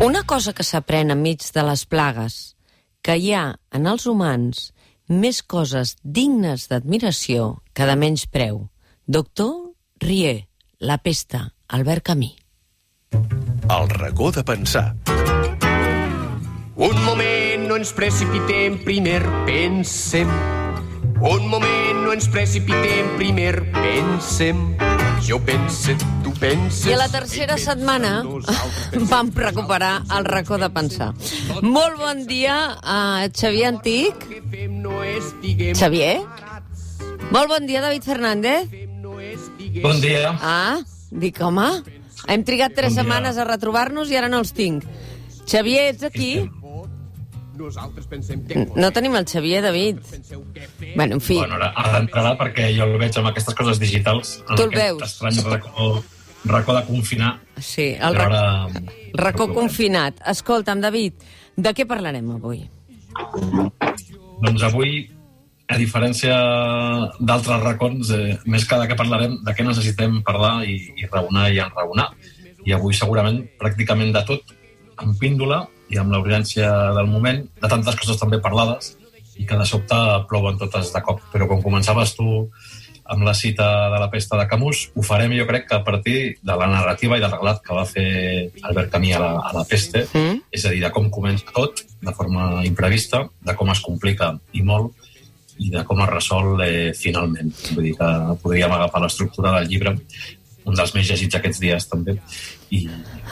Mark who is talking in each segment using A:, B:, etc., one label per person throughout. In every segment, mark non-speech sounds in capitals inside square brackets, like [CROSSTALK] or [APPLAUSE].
A: Una cosa que s'aprèn enmig de les plagues, que hi ha en els humans més coses dignes d'admiració que de menys preu. Doctor Rier, La pesta, Albert Camí.
B: El racó de pensar.
C: Un moment, no ens precipitem, primer pensem. Un moment, no ens precipitem, primer pensem. Jo pense, tu penses...
A: I a la tercera setmana [LAUGHS] vam recuperar el racó de pensar. Molt bon dia a Xavier Antic. Xavier? Molt bon dia, David Fernández.
D: Bon dia.
A: Ah, dic, home, hem trigat tres
D: Bon
A: setmanes a retrobar-nos i ara no els tinc. Xavier, ets aquí?
C: Nosaltres pensem que...
A: No tenim el Xavier, David. Bueno, en fi,
D: Bueno, ara, ara entrarà perquè jo el veig amb aquestes coses digitals. en
A: Tu el
D: aquest
A: veus.
D: Estrany racó, racó de confinar.
A: sí, el,
D: I
A: rac
D: ara...
A: el racó confinat. Escolta'm, David, de què parlarem avui?
D: Doncs avui, a diferència d'altres racons, eh, més que de què parlarem, de què necessitem parlar i, i raonar i enraonar. I avui segurament pràcticament de tot, amb píndola i amb la urgència del moment, de tantes coses també parlades i que de sobte plouen totes de cop. Però com començaves tu amb la cita de la pesta de Camus, ho farem jo crec que a partir de la narrativa i del relat que va fer Albert Camus a la, a la peste,
A: Mm?
D: és a dir, de com comença tot, de forma imprevista, de com es complica i molt, i de com es resol eh, finalment. Vull dir que podríem agafar l'estructura del llibre, un dels més llegits aquests dies també, i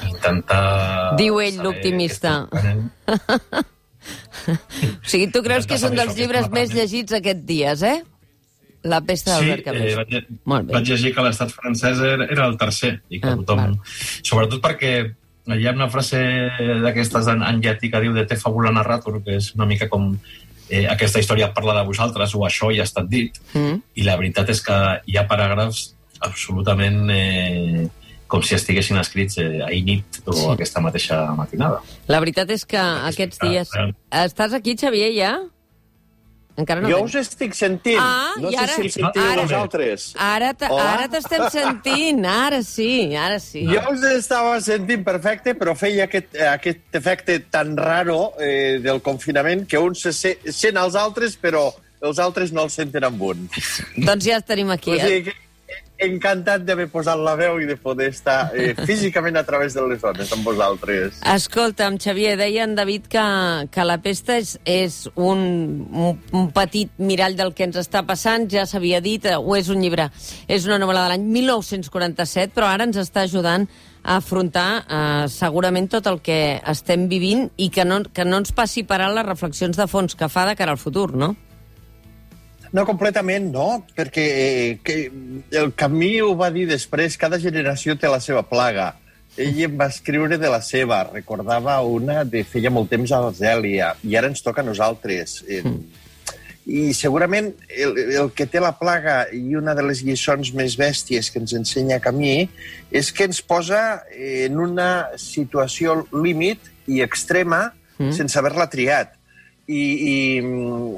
D: intentar...
A: Diu ell, l'optimista. O sigui, tu creus que és un dels llibres més llegits aquests dies, eh? La pesta
D: Sí,
A: d'Albert
D: eh,
A: Camus.
D: vaig,
A: Molt bé.
D: vaig llegir que l'estat francès era, era el tercer, i que
A: Ah,
D: tothom...
A: val.
D: Sobretot perquè hi ha una frase d'aquestes en, en llatí que diu de te fabula narrator, que és una mica com eh, aquesta història parla de vosaltres, o això ja ha estat dit,
A: Mm?
D: i la veritat és que hi ha paràgrafs absolutament eh, com si estiguessin escrits eh, ahir nit o
A: Sí.
D: aquesta mateixa matinada.
A: La veritat és que aquests dies... Estàs aquí, Xavier, ja? Encara no
E: Jo us estic sentint.
A: Ah,
E: no
A: i
E: sé
A: ara-
E: si em sentiu
A: ara-
E: vosaltres.
A: Ara ara t'estem sentint, ara sí, ara sí.
E: Jo us estava sentint perfecte, però feia aquest, aquest efecte tan raro eh, del confinament que un se se, sent els altres, però els altres no els senten amb un.
A: Doncs ja els tenim aquí.
E: O sigui que encantat d'haver posat la veu i de poder estar eh, [LAUGHS] físicament a través de les zones amb vosaltres.
A: Escolta'm, Xavier, deia en David que, que la pesta és, és un, un, un petit mirall del que ens està passant, ja s'havia dit, eh, o és un llibre, és una novel·la de l'any 1947, però ara ens està ajudant a afrontar eh, segurament tot el que estem vivint i que no, que no ens passi per alt les reflexions de fons que fa de cara al futur, no?
E: No, completament no, perquè eh, que el Camí ho va dir després, cada generació té la seva plaga. Ell em va escriure de la seva, recordava una de feia molt temps a Zèlia, i ara ens toca a nosaltres. Eh, I segurament el, el que té la plaga i una de les lliçons més bèsties que ens ensenya Camí és que ens posa en una situació límit i extrema
A: Mm.
E: mm. sense haver-la triat. I, i mm,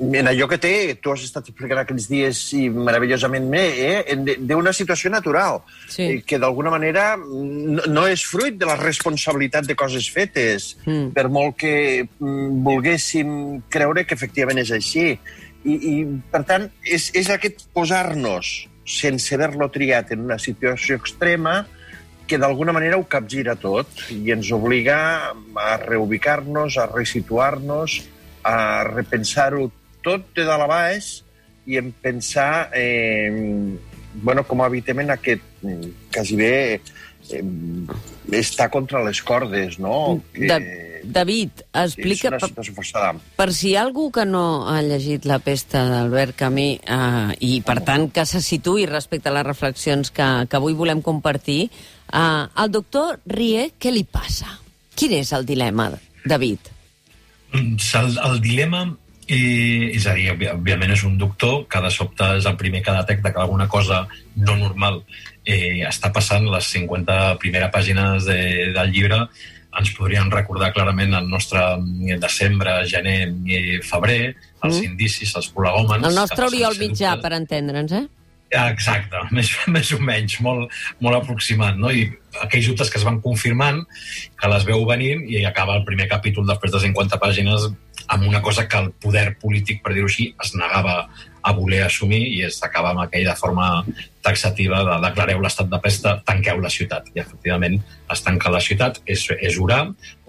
E: en allò que té, tu has estat explicant aquells dies i meravellosament bé, eh? de- d'una situació natural,
A: Sí.
E: eh, que d'alguna manera no, no és fruit de la responsabilitat de coses fetes,
A: Mm.
E: per molt que mm, volguéssim creure que efectivament és així. I, i per tant, és, és aquest posar-nos, sense haver-lo triat, en una situació extrema, que d'alguna manera ho capgira tot i ens obliga a reubicar-nos, a resituar-nos, a repensar-ho tot de dalt a baix i en pensar eh, bueno, com a habitament aquest mm, quasi bé eh, està contra les cordes, no? Que
A: De, David, explica...
E: és una
A: per-
E: situació forçada.
A: Per si hi ha algú que no ha llegit La pesta d'Albert Camí eh, i, per tant, que se situï respecte a les reflexions que, que avui volem compartir, eh, al doctor Rie, què li passa? Quin és el dilema, David?
D: Doncs el, el dilema eh, és a dir, òbvia- òbviament és un doctor que de sobte és el primer que detecta que alguna cosa no normal eh, està passant. Les 50 primeres pàgines de, del llibre ens podrien recordar clarament el nostre eh, desembre, gener, eh, febrer, els
A: Mm.
D: indicis, els prolegòmens...
A: El nostre Oriol Mitjà,
D: dubte-
A: per entendre'ns, eh?
D: Exacte, [LAUGHS] més, més o menys, molt, molt aproximat, no? I aquells dubtes que es van confirmant, que les veu venint, i acaba el primer capítol després de 50 pàgines amb una cosa que el poder polític, per dir-ho així, es negava a voler assumir i es acaba amb aquella forma taxativa de declareu l'estat de pesta, tanqueu la ciutat. I efectivament es tanca la ciutat, és, és Urà,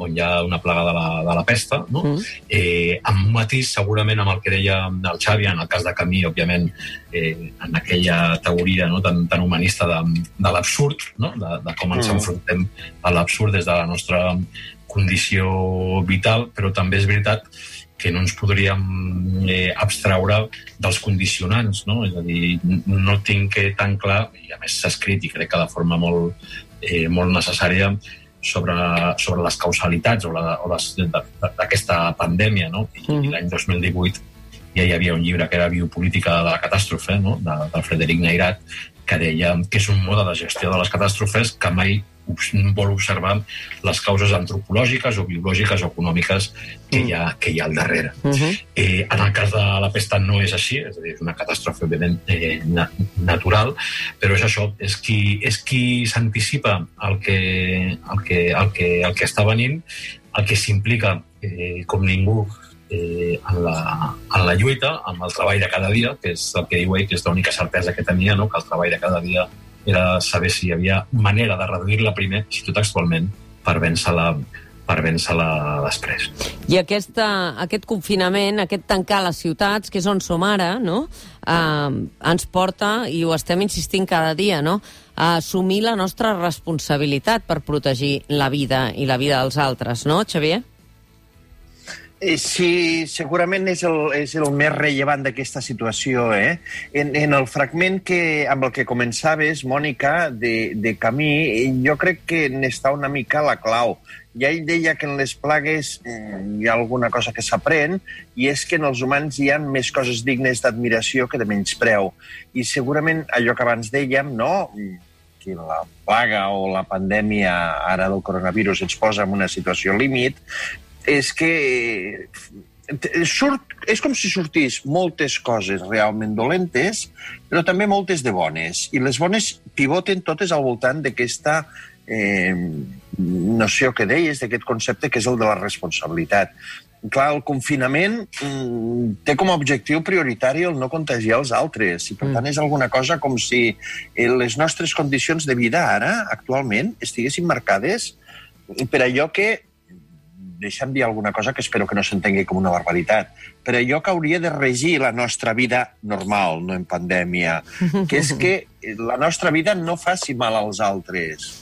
D: on hi ha una plaga de la, de la pesta, no? Mm. Eh, amb un matís, segurament, amb el que deia el Xavi, en el cas de Camí, òbviament, eh, en aquella teoria no? tan, tan humanista de, de l'absurd, no? de, de com ens mm. enfrontem a l'absurd des de la nostra condició vital, però també és veritat que no ens podríem eh, abstraure dels condicionants, no? És a dir, no tinc tan clar, i a més s'ha escrit i crec que de forma molt, eh, molt necessària, sobre, sobre les causalitats o, la, o les, d'aquesta pandèmia, no? I, mm. i l'any 2018 ja hi havia un llibre que era Biopolítica de la catàstrofe, no? de, del Frederic Neirat, que deia que és un mode de gestió de les catàstrofes que mai vol observar les causes antropològiques o biològiques o econòmiques que hi ha, que hi ha al darrere. Uh -huh. eh, en el cas de la pesta no és així, és a dir, és una catàstrofe, òbviament, eh, na natural, però és això, és qui, és qui s'anticipa el, que, el, que, el, que, el que està venint, el que s'implica eh, com ningú eh, en, la, en la lluita, amb el treball de cada dia, que és el que diu ell, que és l'única certesa que tenia, no? que el treball de cada dia era saber si hi havia manera de reduir-la primer, si tot actualment, per vèncer-la per vèncer-la després.
A: I aquesta, aquest confinament, aquest tancar les ciutats, que és on som ara, no? eh, ens porta, i ho estem insistint cada dia, no? a assumir la nostra responsabilitat per protegir la vida i la vida dels altres, no, Xavier?
E: Eh, sí, segurament és el, és el més rellevant d'aquesta situació. Eh? En, en el fragment que, amb el que començaves, Mònica, de, de Camí, jo crec que n'està una mica la clau. Ja ell deia que en les plagues mm, hi ha alguna cosa que s'aprèn i és que en els humans hi ha més coses dignes d'admiració que de menyspreu. I segurament allò que abans dèiem, no? que la plaga o la pandèmia ara del coronavirus ens posa en una situació límit, és que eh, surt, és com si sortís moltes coses realment dolentes, però també moltes de bones. I les bones pivoten totes al voltant d'aquesta eh, noció que deies, d'aquest concepte que és el de la responsabilitat. Clar, el confinament mm, té com a objectiu prioritari el no contagiar els altres i, per mm. tant, és alguna cosa com si eh, les nostres condicions de vida ara, actualment, estiguessin marcades per allò que deixa'm dir alguna cosa que espero que no s'entengui com una barbaritat, però allò que hauria de regir la nostra vida normal, no en pandèmia, que és que la nostra vida no faci mal als altres.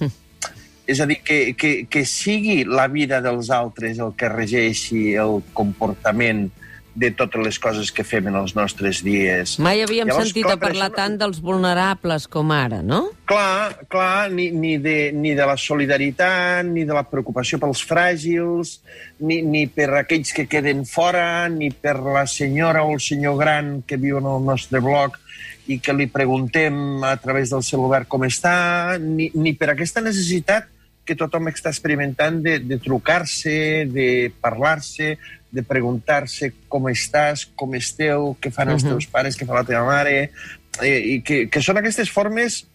E: És a dir, que, que, que sigui la vida dels altres el que regeixi el comportament de totes les coses que fem en els nostres dies.
A: Mai havíem Llavors, sentit clar, a parlar això... tant dels vulnerables com ara, no?
E: Clar, clar, ni, ni, de, ni de la solidaritat, ni de la preocupació pels fràgils, ni, ni per aquells que queden fora, ni per la senyora o el senyor gran que viu en el nostre bloc i que li preguntem a través del celular com està, ni, ni per aquesta necessitat que tothom està experimentant de, de trucar-se, de parlar-se, de preguntar-se com estàs, com esteu, què fan uh -huh. els teus pares, què fa la teva mare, eh, i que, que són aquestes formes,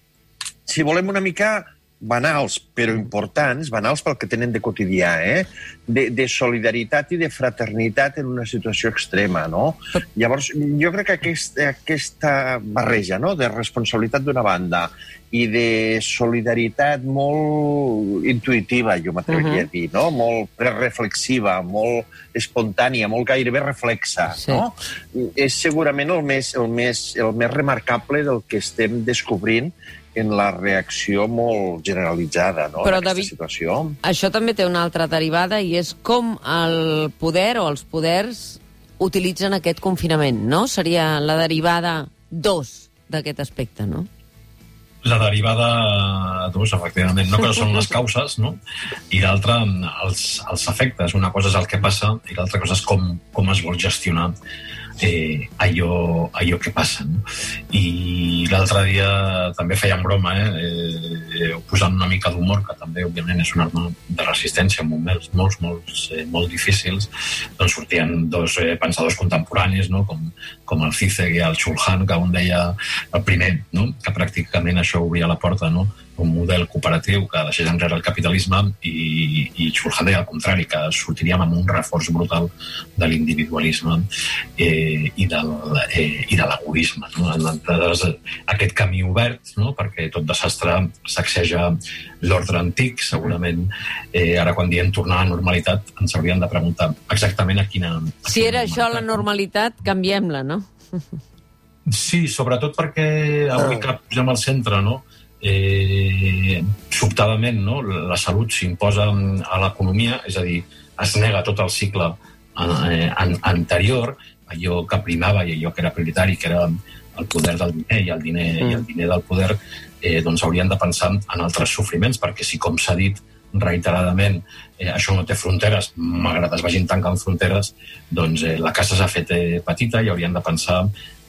E: si volem una mica banals, però importants, banals pel que tenen de quotidià, eh? de, de solidaritat i de fraternitat en una situació extrema. No? Llavors, jo crec que aquest, aquesta barreja no? de responsabilitat d'una banda i de solidaritat molt intuïtiva, jo m'atreviria uh -huh. a dir, no? molt reflexiva, molt espontània, molt gairebé reflexa. Sí. No? És segurament el més, el, més, el més remarcable del que estem descobrint en la reacció molt generalitzada no, Però, en aquesta David, situació.
A: Això també té una altra derivada i és com el poder o els poders utilitzen aquest confinament, no? Seria la derivada 2 d'aquest aspecte, no?
D: La derivada 2, efectivament, no que són les causes, no? I l'altra, els, els efectes. Una cosa és el que passa i l'altra cosa és com, com es vol gestionar eh, allò, allò que passa. No? I l'altre dia també feien broma, eh? eh posant una mica d'humor, que també, òbviament, és una arma de resistència en moments molts, molts, eh, molt difícils, doncs sortien dos eh, pensadors contemporanis, no? com, com el Cizek i el Chulhan, que un deia el primer, no? que pràcticament això obria la porta no? Un model cooperatiu que deixés enrere el capitalisme i, i Chulhan deia al contrari, que sortiríem amb un reforç brutal de l'individualisme eh, i, del, eh, i de l'egoisme. No? Aquest camí obert, no? perquè tot desastre sacseja l'ordre antic, segurament eh, ara quan diem tornar a la normalitat ens hauríem de preguntar exactament a quina... A
A: si era això la normalitat, canviem-la, no?
D: Sí, sobretot perquè avui que posem al centre, no? Eh, sobtadament no? la salut s'imposa a l'economia, és a dir, es nega tot el cicle eh, an anterior, allò que primava i allò que era prioritari, que era el poder del diner i el diner, mm. i el diner del poder, eh, doncs haurien de pensar en altres sofriments, perquè si, com s'ha dit reiteradament, eh, això no té fronteres, malgrat es vagin tancant fronteres, doncs eh, la casa s'ha fet eh, petita i haurien de pensar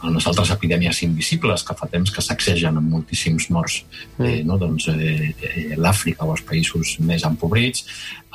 D: en les altres epidèmies invisibles que fa temps que sacsegen amb moltíssims morts mm. eh, no? doncs, eh, eh, l'Àfrica o els països més empobrits,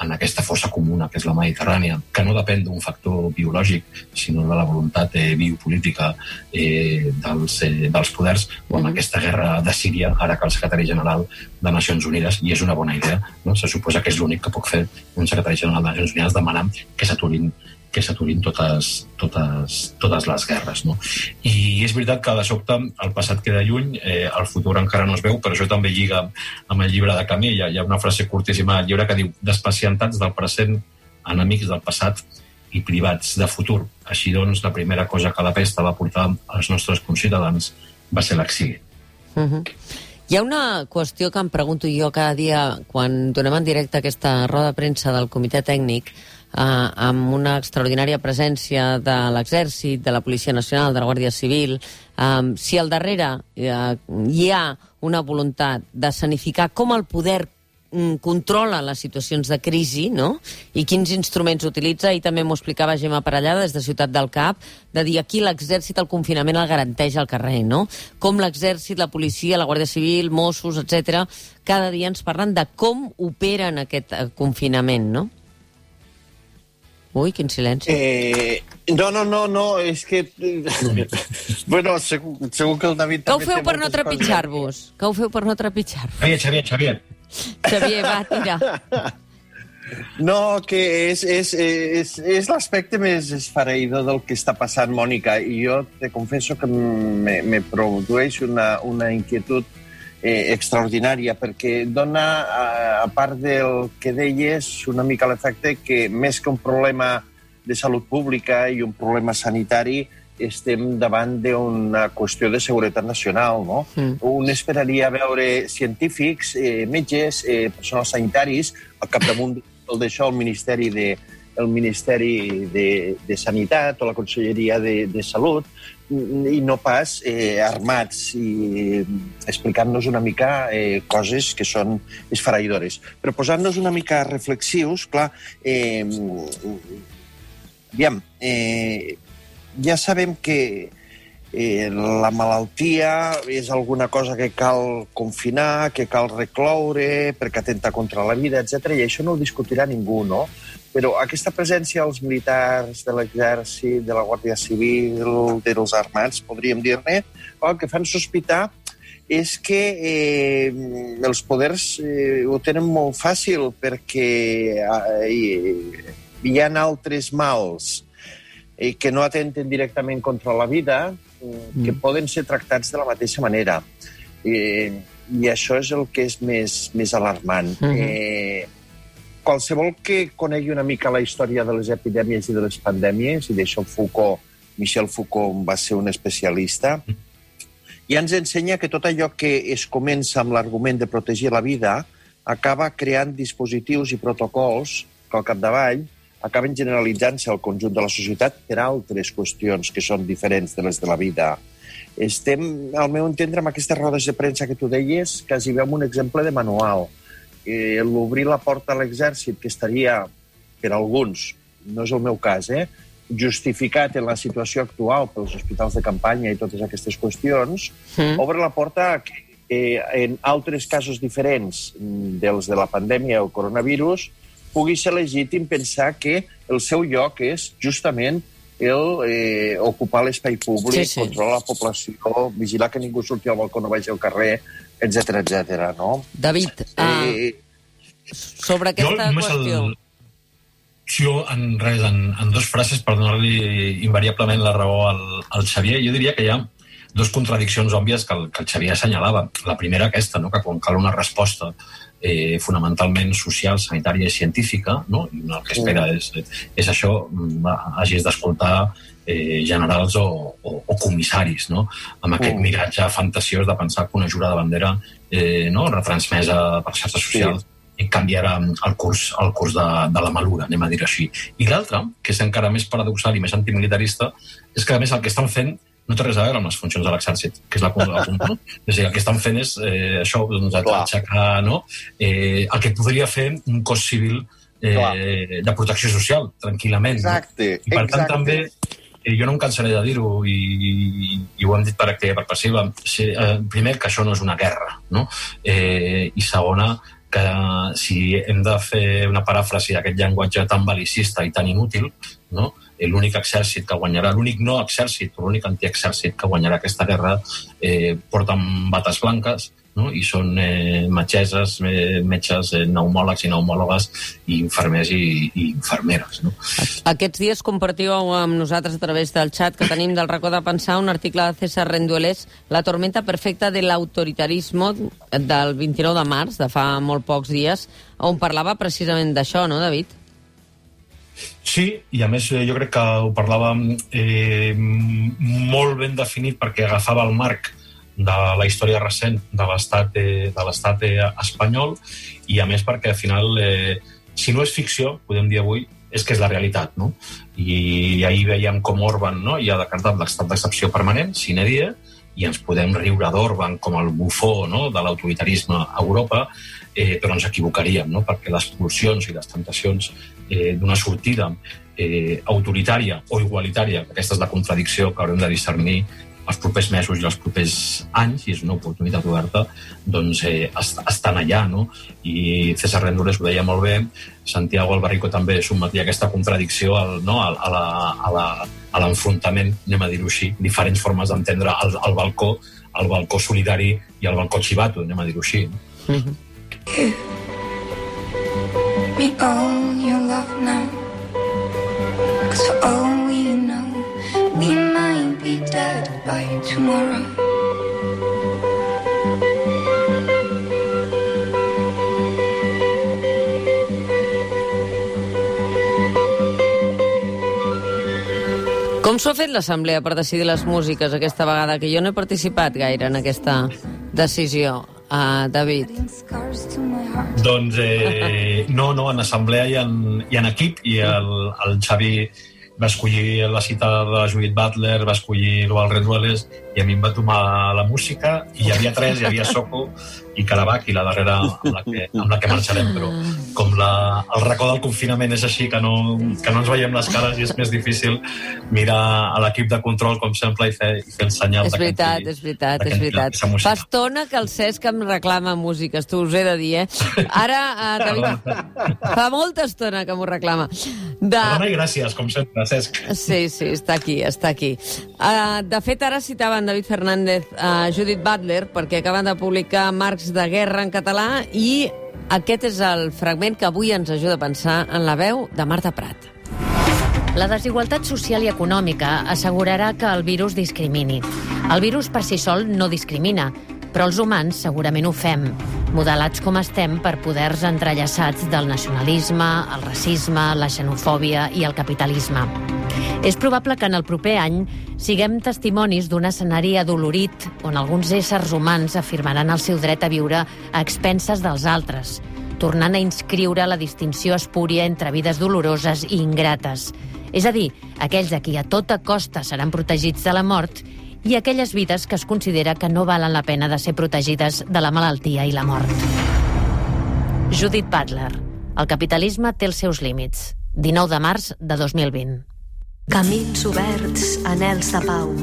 D: en aquesta fossa comuna que és la Mediterrània, que no depèn d'un factor biològic, sinó de la voluntat eh, biopolítica eh, dels, eh, dels poders, o amb mm. aquesta guerra de Síria, ara que el secretari general de Nacions Unides, i és una bona idea, no? se suposa que és l'únic que pot fer un secretari general de Nacions Unides demanar que s'aturin que s'aturin totes, totes, totes les guerres. No? I és veritat que de sobte el passat queda lluny, eh, el futur encara no es veu, però això també lliga amb el llibre de Camí. Hi ha, hi ha una frase curtíssima al llibre que diu «Despacientats del present, enemics del passat i privats de futur». Així doncs, la primera cosa que la pesta va portar als nostres conciutadans va ser l'exili.
A: Uh -huh. Hi ha una qüestió que em pregunto jo cada dia quan donem en directe aquesta roda de premsa del comitè tècnic eh, amb una extraordinària presència de l'exèrcit, de la Policia Nacional, de la Guàrdia Civil, eh, si al darrere eh, hi ha una voluntat de sanificar com el poder mm, controla les situacions de crisi, no? I quins instruments utilitza, i també m'ho explicava Gemma Parellada des de Ciutat del Cap, de dir aquí l'exèrcit el confinament el garanteix al carrer, no? Com l'exèrcit, la policia, la Guàrdia Civil, Mossos, etc. cada dia ens parlen de com operen aquest eh, confinament, no? Ui, quin silenci.
E: Eh, no, no, no, no, és que... [LAUGHS] bueno, segur, segur que el David...
A: Que ho feu per no trepitjar-vos? Que ho feu per no trepitjar-vos?
D: Xavier, Xavier, Xavier.
A: Xavier, va, tira. [LAUGHS]
E: No, que és, és, és, és l'aspecte més esfareïdor del que està passant, Mònica, i jo te confesso que me, me produeix una, una inquietud eh, extraordinària, perquè dona, a, a part del que deies, una mica l'efecte que més que un problema de salut pública i un problema sanitari, estem davant d'una qüestió de seguretat nacional. No? Mm. Un esperaria veure científics, eh, metges, eh, personals sanitaris, al capdamunt d'això el Ministeri de, el Ministeri de, de Sanitat o la Conselleria de, de Salut, i no pas eh, armats i explicant-nos una mica eh, coses que són esfaraïdores. Però posant-nos una mica reflexius, clar, eh, aviam, eh, ja sabem que eh, la malaltia és alguna cosa que cal confinar, que cal recloure perquè atenta contra la vida, etc. i això no ho discutirà ningú, no? Però aquesta presència dels militars, de l'exèrcit, de la Guàrdia Civil, dels armats, podríem dir-ne, el que fan sospitar és que eh, els poders eh, ho tenen molt fàcil perquè eh, hi ha altres mals eh, que no atenten directament contra la vida eh, que mm. poden ser tractats de la mateixa manera. Eh, I això és el que és més, més alarmant. Mm -hmm. eh, qualsevol que conegui una mica la història de les epidèmies i de les pandèmies, i d'això Foucault, Michel Foucault va ser un especialista, i ens ensenya que tot allò que es comença amb l'argument de protegir la vida acaba creant dispositius i protocols que al capdavall acaben generalitzant-se al conjunt de la societat per altres qüestions que són diferents de les de la vida. Estem, al meu entendre, amb aquestes rodes de premsa que tu deies, quasi veu un exemple de manual eh, l'obrir la porta a l'exèrcit, que estaria, per alguns, no és el meu cas, eh, justificat en la situació actual pels hospitals de campanya i totes aquestes qüestions,
A: Mm.
E: obre la porta a que eh, en altres casos diferents dels de la pandèmia o coronavirus pugui ser legítim pensar que el seu lloc és justament el eh, ocupar l'espai públic,
A: Sí, sí.
E: controlar la població, vigilar que ningú surti al balcó, no vagi al carrer, etc etc. no?
A: David, uh,
E: Eh,
A: sobre aquesta
D: només
A: qüestió...
D: El... Jo, en res, en, en dos frases per donar-li invariablement la raó al, al Xavier, jo diria que hi ha dos contradiccions òbvies que el, que el Xavier assenyalava. La primera aquesta, no? que quan cal una resposta eh, fonamentalment social, sanitària i científica, no? i el que espera és, és això, mm, hagis d'escoltar eh, generals o, o, o comissaris, no? amb aquest
E: Mm.
D: miratge fantasiós de pensar que una jura de bandera eh, no? retransmesa per xarxes socials i canviarà el curs, el curs de, de la malura, anem a dir així. I l'altre, que és encara més paradoxal i més antimilitarista, és que a més el que estan fent no té res a veure amb les funcions de l'exèrcit, que és la, la punta, no? És a dir, el que estan fent és eh, això, doncs,
E: Clar.
D: aixecar no? eh, el que podria fer un cos civil
E: Clar.
D: eh, de protecció social, tranquil·lament.
E: Exacte,
D: No? I per tant
E: exacte.
D: també eh, jo no em cansaré de dir-ho i, i, i ho hem dit per activa i per passiva. Sí, eh, primer, que això no és una guerra, no? Eh, I segona, que si hem de fer una paràfrasi d'aquest llenguatge tan bel·licista i tan inútil, no? Eh, l'únic exèrcit que guanyarà, l'únic no exèrcit, l'únic antiexèrcit que guanyarà aquesta guerra eh, porten bates blanques, no? i són eh, metgeses, eh, metges, eh, pneumòlegs i pneumòlogues, i infermers i, i infermeres. No?
A: Aquests dies compartiu amb nosaltres a través del xat que tenim del racó de pensar un article de César Rendueles, La tormenta perfecta de l'autoritarismo del 29 de març, de fa molt pocs dies, on parlava precisament d'això, no, David?
D: Sí, i a més eh, jo crec que ho parlava eh, molt ben definit perquè agafava el marc de la història recent de l'estat eh, de l'estat eh, espanyol i a més perquè al final eh, si no és ficció, podem dir avui és que és la realitat, no? I ahir veiem com Orban no? ja ha decretat l'estat d'excepció permanent, sine die, i ens podem riure d'Orban com el bufó no? de l'autoritarisme a Europa, eh, però ens equivocaríem, no? perquè les pulsions i les tentacions eh, d'una sortida eh, autoritària o igualitària, aquesta és la contradicció que haurem de discernir els propers mesos i els propers anys, i és una oportunitat oberta, doncs eh, est estan allà, no? I César Rendures ho deia molt bé, Santiago Albarrico també sotmetia aquesta contradicció al, no? a, a la, a la, a l'enfrontament, anem a dir-ho així, diferents formes d'entendre el, el balcó, el balcó solidari i el balcó xivato, anem a dir-ho així. No?
F: me all your love now. Cause for all we know, be dead by tomorrow.
A: Com s'ho ha fet l'Assemblea per decidir les músiques aquesta vegada? Que jo no he participat gaire en aquesta decisió, uh, David.
D: Doncs eh, no, no, en assemblea i en, i en equip, i el, el Xavi va escollir la cita de la Judith Butler, va escollir el Rendueles, i a mi em va tomar la música, i hi havia tres, hi havia Soco i Caravac, i la darrera amb la que, amb la que marxarem, però com la, el racó del confinament és així, que no, que no ens veiem les cares i és més difícil mirar a l'equip de control, com sempre, i fer, i fer el senyal
A: És veritat, és veritat, és veritat. Fa estona que el Cesc em reclama músiques, t'ho us he de dir, eh? Ara, uh, [LAUGHS] David, fa molta estona que m'ho reclama. De...
D: Perdona i gràcies, com sempre, Cesc.
A: Sí, sí, està aquí, està aquí. Uh, de fet, ara citaven David Fernández a Judith Butler perquè acaben de publicar Marcs de Guerra en català i aquest és el fragment que avui ens ajuda a pensar en la veu de Marta Prat.
G: La desigualtat social i econòmica assegurarà que el virus discrimini. El virus per si sol no discrimina, però els humans segurament ho fem, modelats com estem per poders entrellaçats del nacionalisme, el racisme, la xenofòbia i el capitalisme. És probable que en el proper any siguem testimonis d'un escenari adolorit on alguns éssers humans afirmaran el seu dret a viure a expenses dels altres, tornant a inscriure la distinció espúria entre vides doloroses i ingrates. És a dir, aquells a qui a tota costa seran protegits de la mort i aquelles vides que es considera que no valen la pena de ser protegides de la malaltia i la mort. Judith Butler. El capitalisme té els seus límits. 19 de març de 2020.
H: Camins oberts, anels de pau.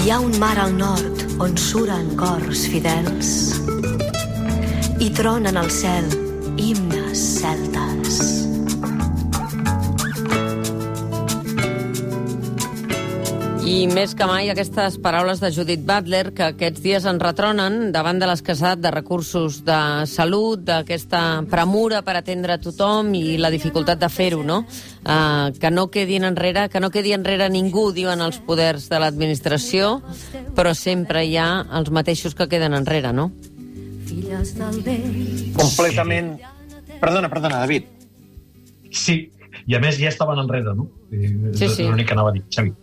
H: Hi ha un mar al nord on suren cors fidels i tronen al cel himnes celtes.
A: I més que mai aquestes paraules de Judith Butler que aquests dies ens retronen davant de l'escassetat de recursos de salut, d'aquesta premura per atendre tothom i la dificultat de fer-ho, no? Uh, que no quedin enrere, que no quedi enrere ningú, diuen els poders de l'administració, però sempre hi ha els mateixos que queden enrere, no?
E: Completament... Perdona, perdona, David.
D: Sí, i a més ja estaven enrere, no? Eh,
A: Sí, sí.
D: L'únic que anava a dir, Xavi.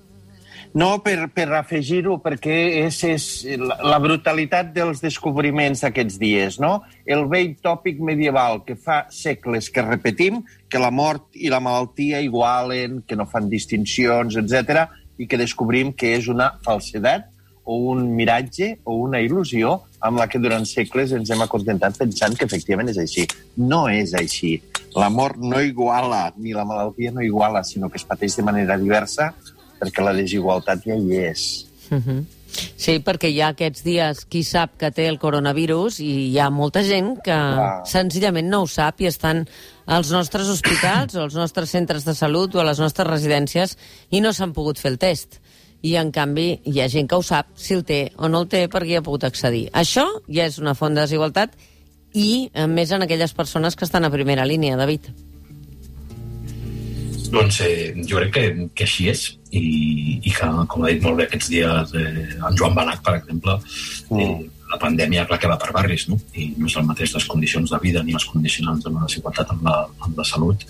E: No, per, per afegir-ho, perquè és, és la, brutalitat dels descobriments d'aquests dies, no? El vell tòpic medieval que fa segles que repetim, que la mort i la malaltia igualen, que no fan distincions, etc i que descobrim que és una falsedat o un miratge o una il·lusió amb la que durant segles ens hem acontentat pensant que efectivament és així. No és així. La mort no iguala, ni la malaltia no iguala, sinó que es pateix de manera diversa perquè la desigualtat ja hi és.
A: Uh -huh. Sí, perquè hi ha aquests dies qui sap que té el coronavirus i hi ha molta gent que
E: Clar.
A: senzillament no ho sap i estan als nostres hospitals o als nostres centres de salut o a les nostres residències i no s'han pogut fer el test. I, en canvi, hi ha gent que ho sap si el té o no el té perquè hi ha pogut accedir. Això ja és una font de desigualtat i, a més, en aquelles persones que estan a primera línia, David.
D: Doncs eh, jo crec que, que així és i, i que, com ha dit molt bé aquests dies eh, en Joan Balac, per exemple, eh, la pandèmia, clar que va per barris, no? I no és el mateix les condicions de vida ni els condicionants de la desigualtat amb la, amb la salut,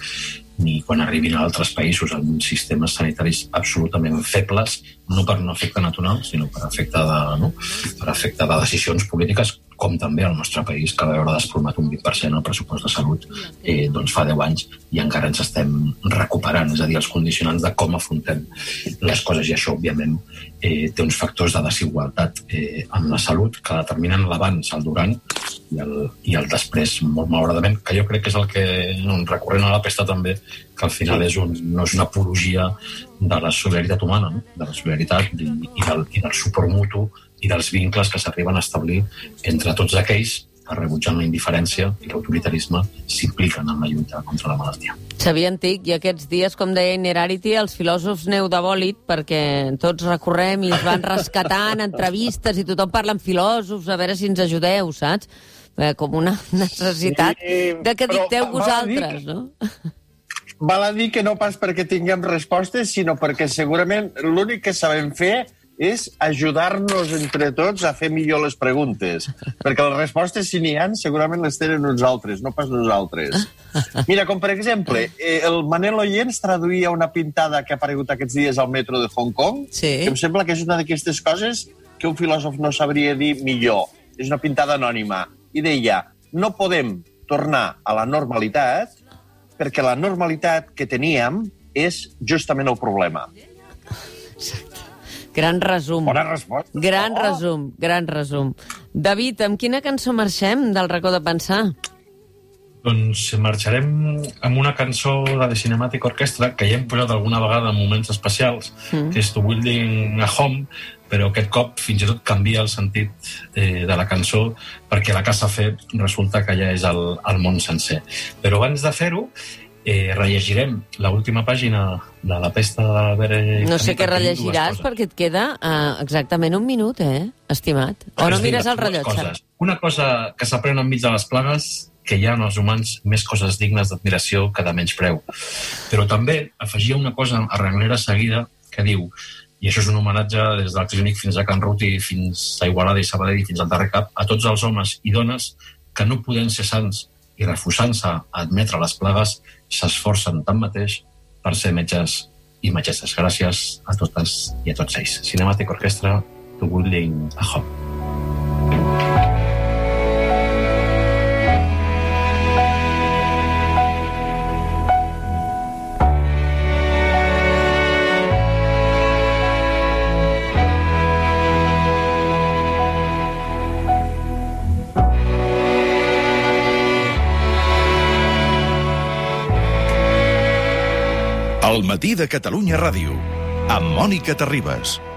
D: ni quan arribin a altres països amb sistemes sanitaris absolutament febles, no per un efecte natural, sinó per efecte de, no? per efecte de decisions polítiques, com també al nostre país, que va veure desplomat un 20% el pressupost de salut eh, doncs fa 10 anys i encara ens estem recuperant, és a dir, els condicionants de com afrontem les coses i això, òbviament, eh, té uns factors de desigualtat eh, en la salut que determinen l'abans, el durant i el, i el després, molt malauradament, que jo crec que és el que, no, recurrent a la pesta també, que al final és un, no és una apologia de la solidaritat humana, no? de la solidaritat i, i, del, i del suport mutu i dels vincles que s'arriben a establir entre tots aquells que rebutjant la indiferència i l'autoritarisme s'impliquen en la lluita contra la malaltia.
A: Xavier Antic, i aquests dies, com deia Inerarity, els filòsofs neu de bòlit, perquè tots recorrem i es van rescatant entrevistes i tothom parla amb filòsofs, a veure si ens ajudeu, saps? Eh, com una necessitat
E: Sí,
A: de que dicteu
E: dir
A: vosaltres,
E: que-
A: no?
E: Val a dir que no pas perquè tinguem respostes, sinó perquè segurament l'únic que sabem fer és ajudar-nos entre tots a fer millor les preguntes. Perquè les respostes, si n'hi ha, segurament les tenen uns altres, no pas nosaltres. Mira, com per exemple, eh, el Manel Oyens traduïa una pintada que ha aparegut aquests dies al metro de Hong Kong,
A: Sí.
E: que em sembla que és una d'aquestes coses que un filòsof no sabria dir millor. És una pintada anònima. I deia, no podem tornar a la normalitat perquè la normalitat que teníem és justament el problema.
A: Gran resum.
E: Bona resposta.
A: Gran
E: Oh.
A: resum, gran resum. David, amb quina cançó marxem del racó de pensar?
D: Doncs marxarem amb una cançó de The Cinematic Orchestra que ja hem posat alguna vegada en moments especials, mm. que és To Building a Home, però aquest cop fins i tot canvia el sentit eh, de la cançó perquè la casa fe resulta que ja és el, el món sencer. Però abans de fer-ho, eh, rellegirem l'última pàgina de la pesta de l'Albert
A: No sé què rellegiràs perquè et queda uh, exactament un minut, eh, estimat? O no
D: Es
A: mires el rellotge?
D: coses. Una cosa que s'aprèn enmig de les plagues que hi ha en els humans més coses dignes d'admiració que de menys preu. Però també afegia una cosa a renglera seguida que diu, i això és un homenatge des del Clínic fins a Can Ruti, fins a Igualada i Sabadell, fins al darrer cap, a tots els homes i dones que no podent ser sants i refusant-se a admetre les plagues, s'esforcen tanmateix per ser metges i metgesses. Gràcies a totes i a tots ells. Cinematic Orchestra, To Woodling a Home.
B: Matí de Catalunya Ràdio, amb Mònica Terribas.